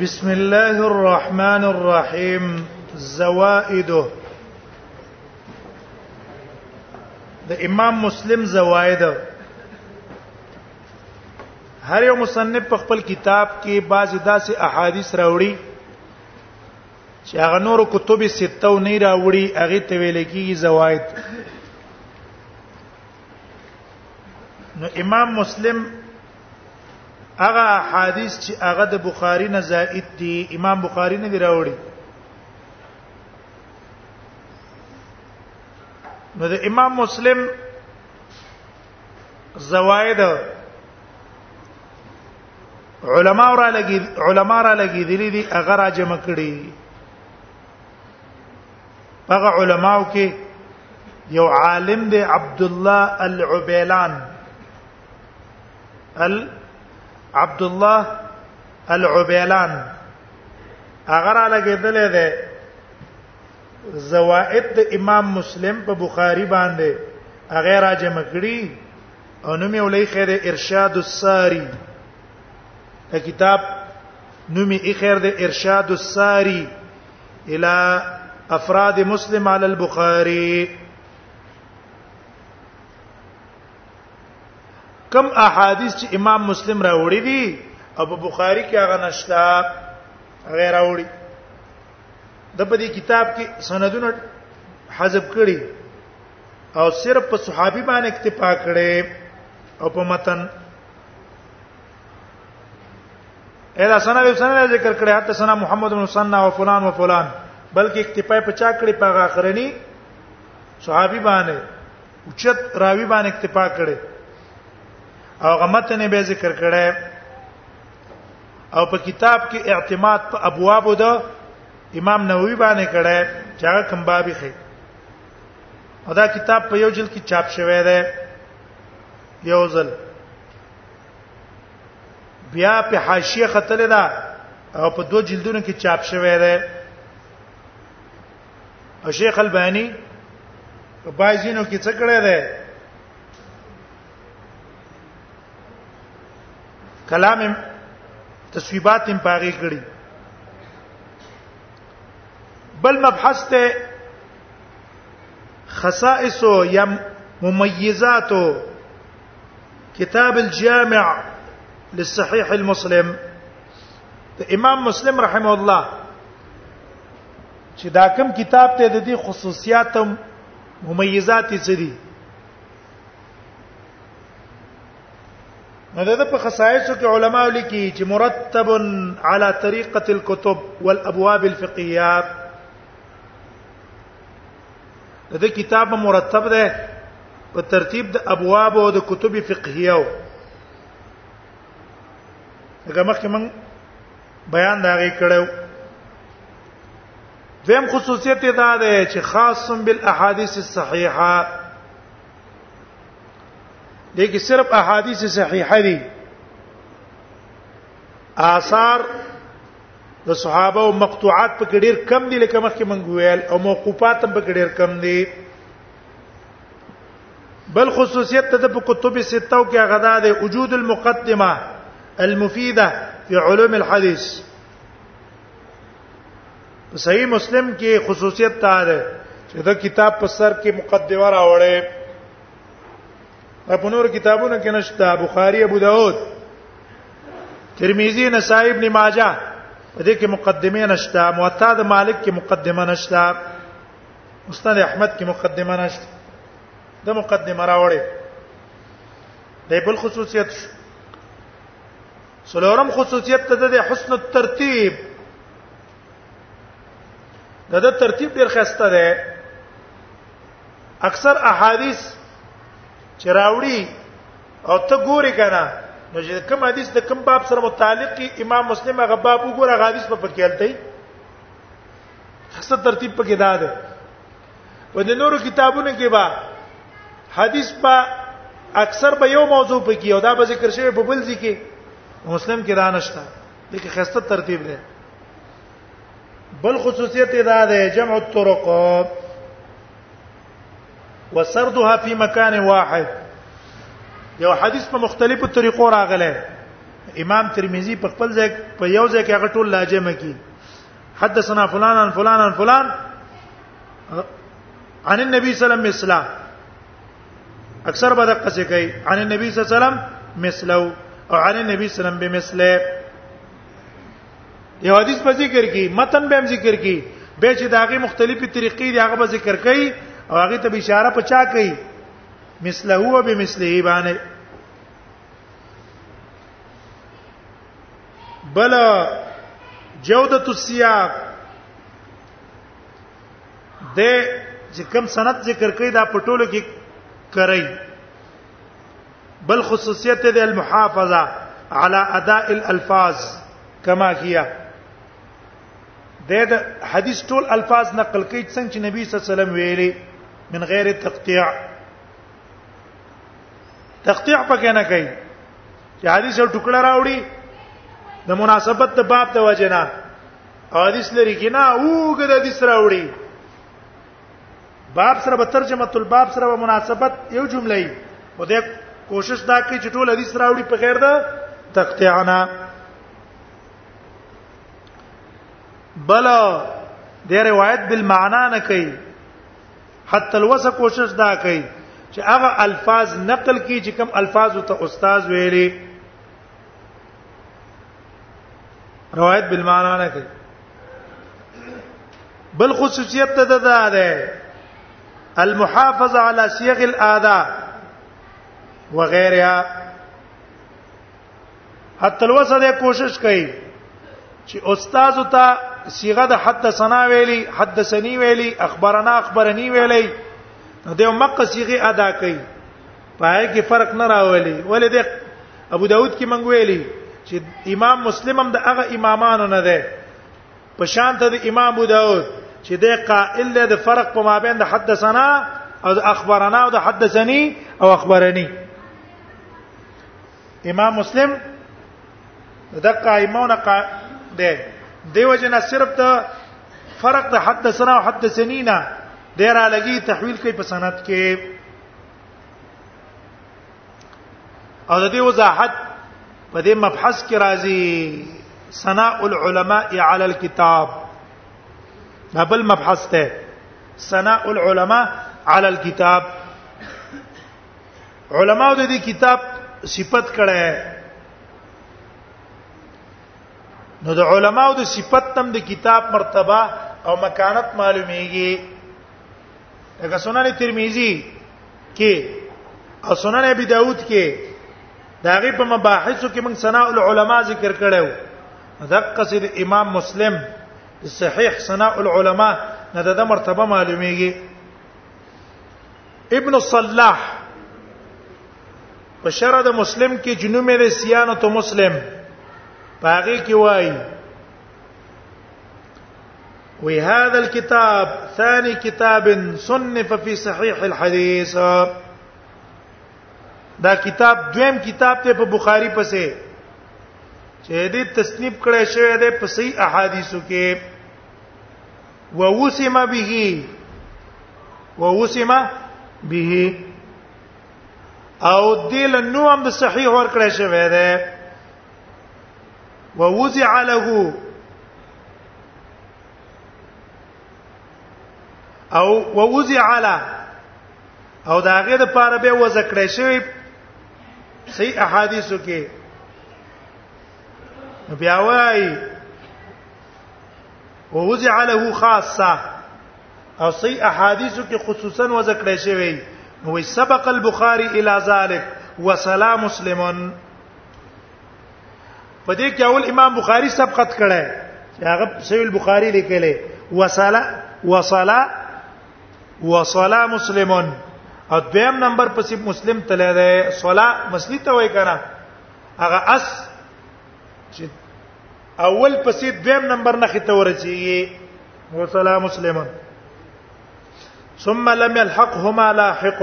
بسم الله الرحمن الرحيم زوائده د امام مسلم زوائد هر یو مصنف په خپل کتاب کې بعضی داسې احادیث راوړي چې هغه نور کتب سته نه راوړي هغه ته ویل کېږي زوائد نو امام مسلم هغه حدیث چې هغه د بخاری نه زائد دي امام بخاری نه دی راوړي نو د امام مسلم زوائد علما را لګي علما را لګي دي دي اگر راجم کړي هغه علماو کې یو عالم دی عبد الله العبیلان ال عبد الله العبیلان هغه را لګیدل دی زوائد د امام مسلم په بخاری باندې هغه را جمع کړی او نوم یې ولې خیر ارشاد الساری کتاب نومي اخر د ارشاد الساری الى افراد مسلم على البخاري کم احادیث چې امام مسلم راوړي دي او په بخاری کې هغه نشتا غیر راوړي د په دې کتاب کې سندونه حذف کړي او صرف په صحابي باندې اکتفا کړي او په متن اله سنه یو سنه ذکر کړی حتی سنه محمد بن سنه او فلان او فلان بلکې اکتفا په چا کړی په اخرنی صحابي باندې اوچت راوی باندې اکتفا کړی او غمت نه به ذکر کړی او په کتاب کې اعتماد په ابواب ده امام نووي باندې کړه چې هغه کوم بابي خي دا کتاب په یو جلد کې چاپ شوی دی یو ځل بیا په حاشیه خطر ده او په دوه جلدونو کې چاپ شوی دی او شیخ البانی په بایزینو کې څه کړی دی کلام تصویبات هم پاره کړی بل مبحث ته خصائص یا ممیزات کتاب الجامع للصحيح المسلم د امام مسلم رحمه الله چې دا کوم کتاب ته د دې خصوصیات ممیزات څه دي نو د په خصایصو کې علما لیکي چې مرتب علی طریقه الكتب والابواب الفقهیات د کتاب مرتب ده په ترتیب د ابواب او د کتب فقهیه او هغه مخکې من بیان دا غي کړو دیم خصوصیت دا ده چې خاص بالاحاديث الصحيحه دې کې صرف احاديث صحیحه دي آثار د صحابه او مقطوعات په کې ډېر کم دي لکه مخکې مونږ ویل او موقوفات هم په کې ډېر کم دي بل خصوصیت ته په کتب سته کې هغه ده وجود المقدمه المفيده في علوم الحديث په صحیح مسلم کې خصوصیت ته ده چې دا کتاب په سر کې مقدمه راوړې په نور کتابونو کې نشته بخاری ابو داود ترمذی نسائی ابن ماجه په دې کې مقدمه نشته موطا د مالک کې مقدمه نشته مستند احمد کې مقدمه نشته د مقدمه راوړې د بل خصوصیت شو سلورم خصوصیت ته د حسن الترتیب دا د ترتیب ډیر خسته ده اکثر احادیث چې راوړي او ته ګوري کنه نو چې کوم حدیث د کوم باب سره متعلق کی امام مسلم هغه باب وګوره هغه حدیث په پکې الته خاصه ترتیب پکې دا ده په دې نورو کتابونو کې با حدیث په اکثر به یو موضوع پکې او دا به ذکر شوی په بل ځکه مسلم کې را نشته دغه خسته ترتیب دی بل خصوصیت دا ده جمع الطرق وسردها في مكان واحد یو حدیث په مختلفو طریقو راغلی امام ترمذی په خپل ځای په یو ځای کې هغه ټول لاجمه کی حدثنا فلان عن فلان عن فلان عن النبي صلى الله عليه وسلم اکثر به دقه څه کوي عن النبي صلى الله عليه وسلم مثلو او عن النبي صلى الله عليه وسلم بمثله یو حدیث په ذکر کې متن به ذکر کې به چې داغه مختلفې طریقې دی هغه به ذکر کوي او هغه ته اشاره پچا کوي مثله هو بمثله باندې بل جودت السیاق د چې کوم سند ذکر کوي دا پټولو کې کوي بل خصوصیت دی المحافظه على اداء الالفاظ كما هي د حدیث ټول الفاظ نقل کوي څنګه چې نبی صلی الله علیه وسلم ویلي من غیر تقطيع تقطيع پکې نه کوي چې حدیث یو ټوکړه راوړي د مناسبت د باب د وجنه حدیث لري کنا اوګه د حدیث راوړي باب سره به ترجمه تل باب سره به مناسبت یو جمله ای او د کوشش دا کوي چې ټول حدیث راوړي په غیر دا تقطعنا بل د روایت بالمعنا نه کوي حتی الوس کوشش دا کوي چې هغه الفاظ نقل کی چې کوم الفاظ ته استاد ویلي روایت بالمعنا نه کوي بل خصوصیت ته ده ده المحافظه على صيغ الادا وغيرها حتی الوسه ده کوشش کوي چې استاد ته صيغه د حتی سنا ویلي حد سنی ویلي اخبارنا اخبارنی ویلي نو د مقه صيغه ادا کوي پای کې فرق نه راولي ولې د ابو داود کې منګ ویلي چې امام مسلم هم د هغه امامانو نه ده په شان ته د امام ابو داود چې د قائل له د فرق په مابین د حدثنا او د اخبارنا او د حدثني او اخبارني امام مسلم د قائمون قا ده دیو جنا صرف ته فرق د حدثنا او حدثنی نه ډیر علاوه تحویل کوي په سند کې او د دې وضاحت په دې مبحث کې راځي ثناء العلماء على الكتاب دا بل مبحث ته ثناء العلماء على الكتاب علماء د دې کتاب صفت کړه نو د علماو د صفت تم د کتاب مرتبه او مکانت معلومیږي لکه سنن ترمذی کې او سنن ابي داود کې دا غي په مباحثو کې موږ ثناء العلماء ذکر کړو دقه سید امام مسلم صحیح ثناء العلماء نه د مرتبه معلومیږي ابن صلاح په شرع د مسلم کې جنوم یې سیانه تو مسلم پاغه کې وایي وی هذا الكتاب ثاني كتاب صنف في صحيح الحديث دا کتاب دویم کتاب ته په بخاری پسې چې دې تصنیف کړی شوی دی په صحیح احادیثو کې ووسم به ووسم به او دل نو هم د صحیح ور کړی شوی دی ووضع له او ووضع له او دا غیر لپاره به وځ کړی شوی صحیح احادیثو کې بیا وایي ووضع له خاصه او صحیح احادیثو کې خصوصا وځ کړی شوی نو سبق البخاری الی ذلک وسلام مسلمون په دې کې اول امام بخاری سبقت کړه چې هغه صحیح البخاری لیکلی وصلا وصلا وصلا مسلمون او دویم نمبر پسې مسلم تله ده صلا مسلی ته وای کنه هغه اس چې اول پسې دویم نمبر نه خته ورچیږي وصلا مسلمون ثم لم يلحقهما لاحق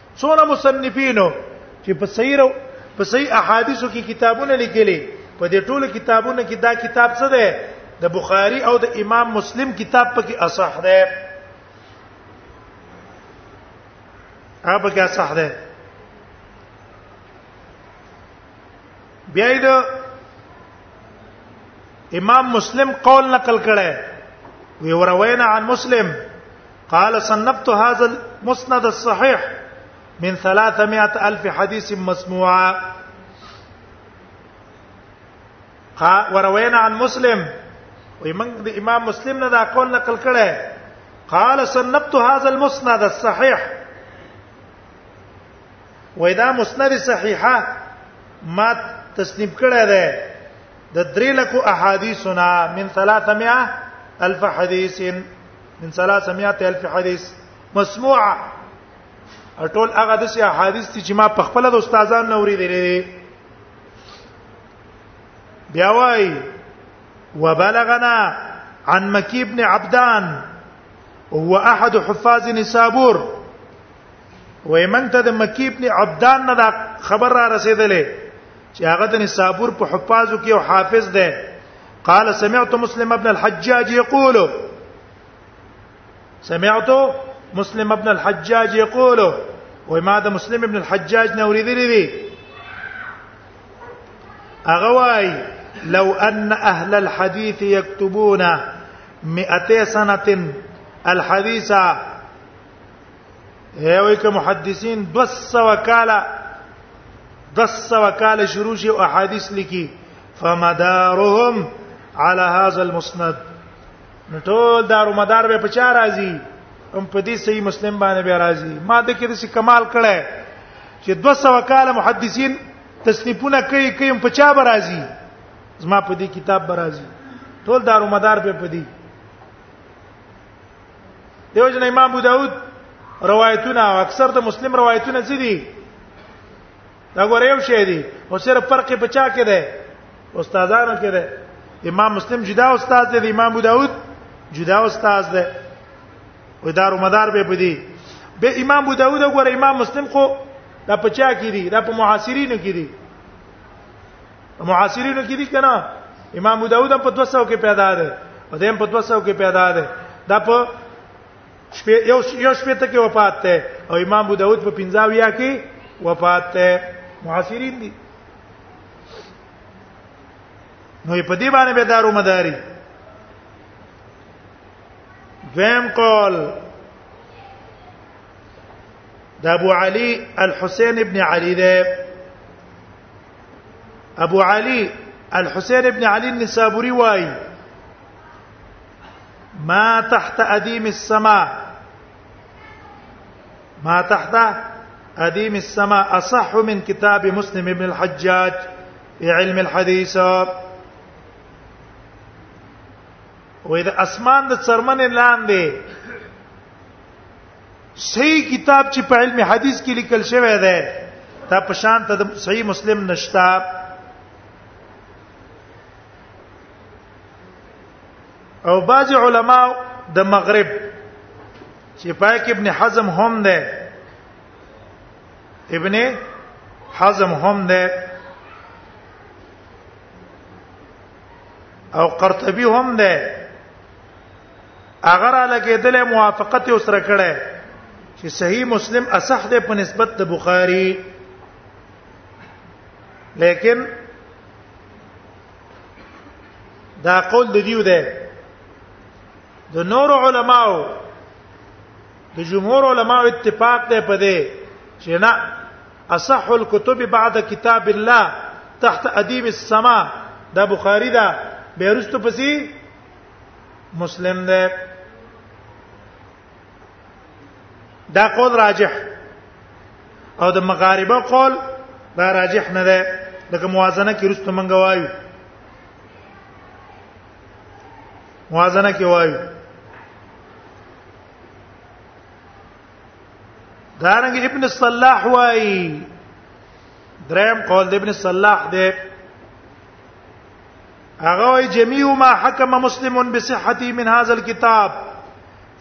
څونه مصنفینو چې په صحیح په صحیح احادیثو کې کتابونه لیکلي په دې ټولو کتابونو کې دا کتاب څه دی د بخاری او د امام مسلم کتاب پکې اصح دی هغه پکې اصح دی بیا د امام مسلم قول نقل کړي وی وروینا عن مسلم قال صنفت هذا المسند الصحيح من 300 الف حديث مسموعه وروينا عن مسلم ومن امام مسلم نه دا قول نقل کړه قال صنفت هذا المسند الصحيح واذا مسند صحيحه ما تصنیف کړه ده د درې لکو احادیثنا من 300 الف حدیث من 300 الف حدیث مسموعه ټول هغه د سي احادیث چې ما په خپل د استادان نه اوریدلې بیا وای وبلغنا عن مکی ابن عبدان وهو احد حفاظ نسابور ومن ته د مکی ابن عبدان نه دا خبر را رسیدلې چې هغه د نسابور په حفاظو کې او حافظ ده قال سمعت مسلم ابن الحجاج يقول سمعت مسلم ابن الحجاج يقول وما ده مسلم ابن الحجاج نه اوریدلې دي هغه لو ان اهل الحديث يكتبون 200 سنه الحديث هیوی که محدثین 200 کاله 200 کاله شروع شي او احادیث لیکي فمدارهم على هذا المسند ټول دارو مدار به پچا راځي هم په دې صحیح مسلم باندې به راځي ما د کې څه کمال کړه چې 200 کاله محدثین تصنیفونه کوي کوي په چا به راځي زما په دې کتاب به راځي ټول دارو مدار به په دې دیو جن امام ابو داود روایتونه اکثر د مسلم روایتونه څه دي دا غوړ یو شی دی او صرف فرق په چا کې دی استادانو کې دی امام مسلم جدا استاد دی امام ابو داود جدا استاد دی و دار مدار به پدی به امام ابو داود غوړ امام مسلم خو دا په چا کې دی دا په محاصرینو کې دی معاصرینو کې دي کنه امام ابو داود په 200 کې پیدا ده او دیم په 200 کې پیدا ده دا په شپې یو یو شپې ته کې وفات ده او امام ابو داود په 50 یا کې وفات ده معاصرین دي نو په دې باندې به دارو مداري دویم قول د ابو علي الحسين ابن علي ده ابو علي الحسين ابن علي النسابوري وایي ما تحت اديم السماء ما تحت اديم السماء اصح من كتاب مسلم بن الحجاج في علم الحديث وإذا اسمان د لان دي صحیح کتاب چې په علم حدیث کې لیکل شوی دی دا په شان ته د صحیح مسلم نشتا او بعض علما د مغرب چې پاک ابن حزم هم ده ابن حزم هم ده او قرطبي هم ده اگر لګیدل موافقت یې سره کړه چې صحیح مسلم اصح ده په نسبت د بخاری لیکن دا قول د دیو ده د نور علماو د جمهور علماو اتفاق ده په دې چې نه اصح الكتب بعد کتاب الله تحت ادیب السما دا بخاری دا بیرستو پسې مسلم ده دا قول راجح او د مغاربه قول دا راجح نه ده لکه موازنه کې رسته منګ وایو موازنه کې وایو دارنګ ابن صلاح وایي دریم قول د ابن صلاح دی هغه وی جميع ما حكم مسلم بصحته من هذا الكتاب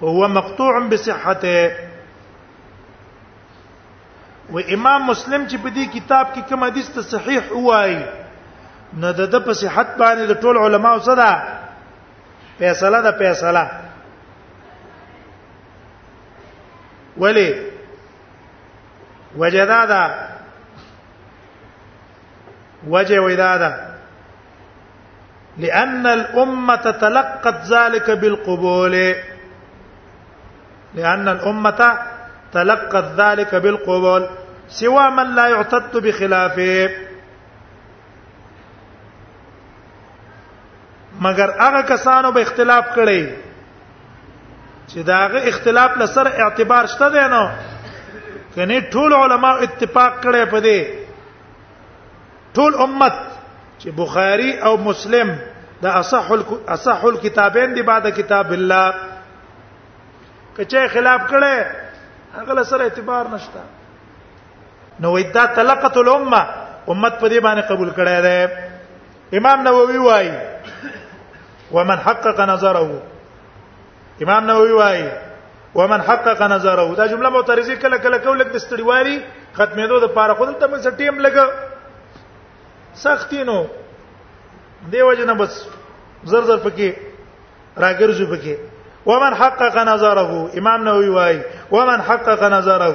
فهو مقطوع بصحته و امام مسلم چې په دې کتاب کې کوم حدیث ته صحیح وایي نو د د په صحت باندې د ټول علماو څخه ده فیصله ده فیصله ولی وجدادا وجه ودا دا لأن الأمة تلقت ذلك بالقبول لأن الأمة تلقت ذلك بالقبول سوى من لا يعتد بخلافه مګر هغه کسانو به اختلاف کړي چې داغه اختلاف لسر اعتبار شته دی نو کني ټول علما اتفاق کړي په دې ټول امت چې بخاری او مسلم دا اصح اصح الكتابین دی بعد کتاب الله کچې خلاف کړي هغه لسر اعتبار نشته نو ودا تلقت الامه امت په دې باندې قبول کړي ده امام نووي وايي ومن حقق نظره امام نووي وايي ومن حقق نظره دا جمله معترضه کله کله کولک د ستړيوالي ختمېدو د پاره خود ته مې ټیم لګ سختینو دیو جن بس زر زر پکې راګرځو پکې ومن حقق نظره امام نووي وايي ومن حقق نظره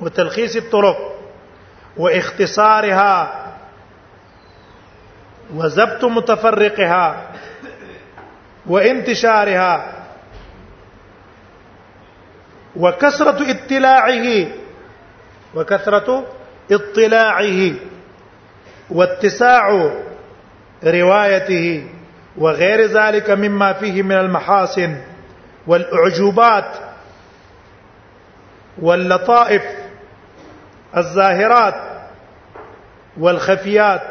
وتلخيص الطرق واختصارها وزبط متفرقها وانتشارها وكثرة اطلاعه وكثرة اطلاعه واتساع روايته وغير ذلك مما فيه من المحاسن والأعجوبات واللطائف الزاهرات والخفيات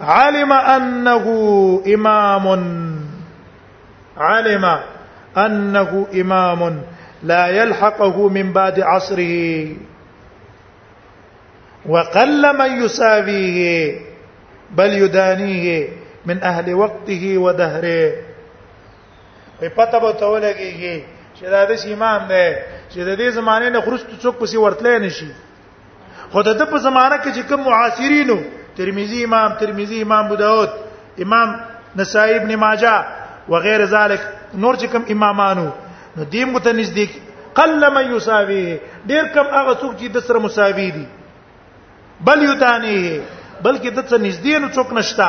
علم أنه إمام علم أنه إمام لا يلحقه من بعد عصره وقل من يساويه بل يدانيه من اهل وقته ودهره په پته به ته ولګيږي چې دا د امام دی چې د دې زمانه نه خرست څوک پسې ورتلې نشي خو د په زمانه کې چې کوم معاصرینو ترمذی امام ترمذی امام ابو داود امام نسائی ابن ماجه وغیر ذلک نور چې کوم امامانو نو دیم کو ته نږدې قل من یساوی ډیر کم هغه څوک چې د سره مساوی دي بل یتانی بلکې د څه نږدې نو څوک نشتا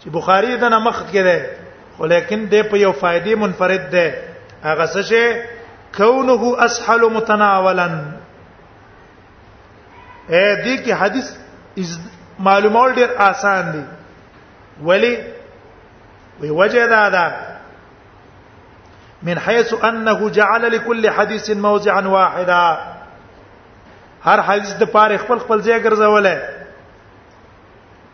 چې بخاری دنه مخ کې ده خو لیکن د په یو فائدې منفرد ده هغه څه چې کونه اسهل متناولا اے دې کې حدیث معلومول ډیر آسان دي ولی وی وجه دا ده من حيث انه جعل لكل حديث موضعا واحدا هر حدیث د پاره خپل خپل ځای ګرځولای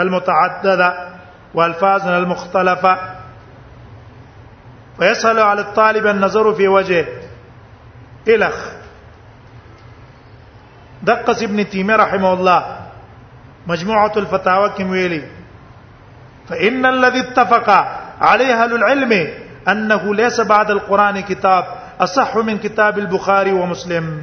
المتعدده والفاظ المختلفه ويسهل على الطالب النظر في وجهه إلخ دقس ابن تيمية رحمه الله مجموعة الفتاوى كم ويلي فإن الذي اتفق عليها العلم أنه ليس بعد القرآن كتاب أصح من كتاب البخاري ومسلم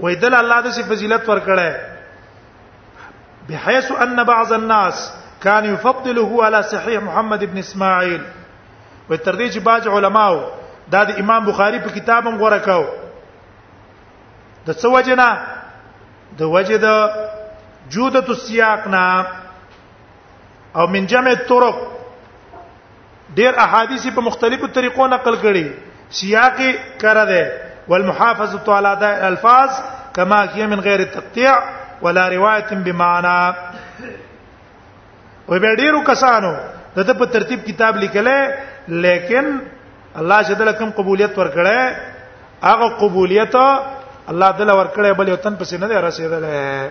وای دل الله د سی فضیلت ورکړی بحيث ان بعض الناس كان يفضله على صحيح محمد ابن اسماعيل و تر دې چې باج علماو دا د امام بخاری په کتاب هم غوړه کاو د څه وجنه د وجه د جودت السیاق نه او من جمع الطرق ډیر احادیث په مختلفو طریقو نقل کړي سیاق کړه ده والمحافظه على داء الالفاظ كما هي من غير تقطيع ولا روايه بمعنى و به ډیرو کسانو دته په ترتیب کتاب لیکلې لیکن الله چې دل کوم قبولیت ورکړي هغه قبولیت الله دل ورکړي بل یو تن پسې نه رسیدلې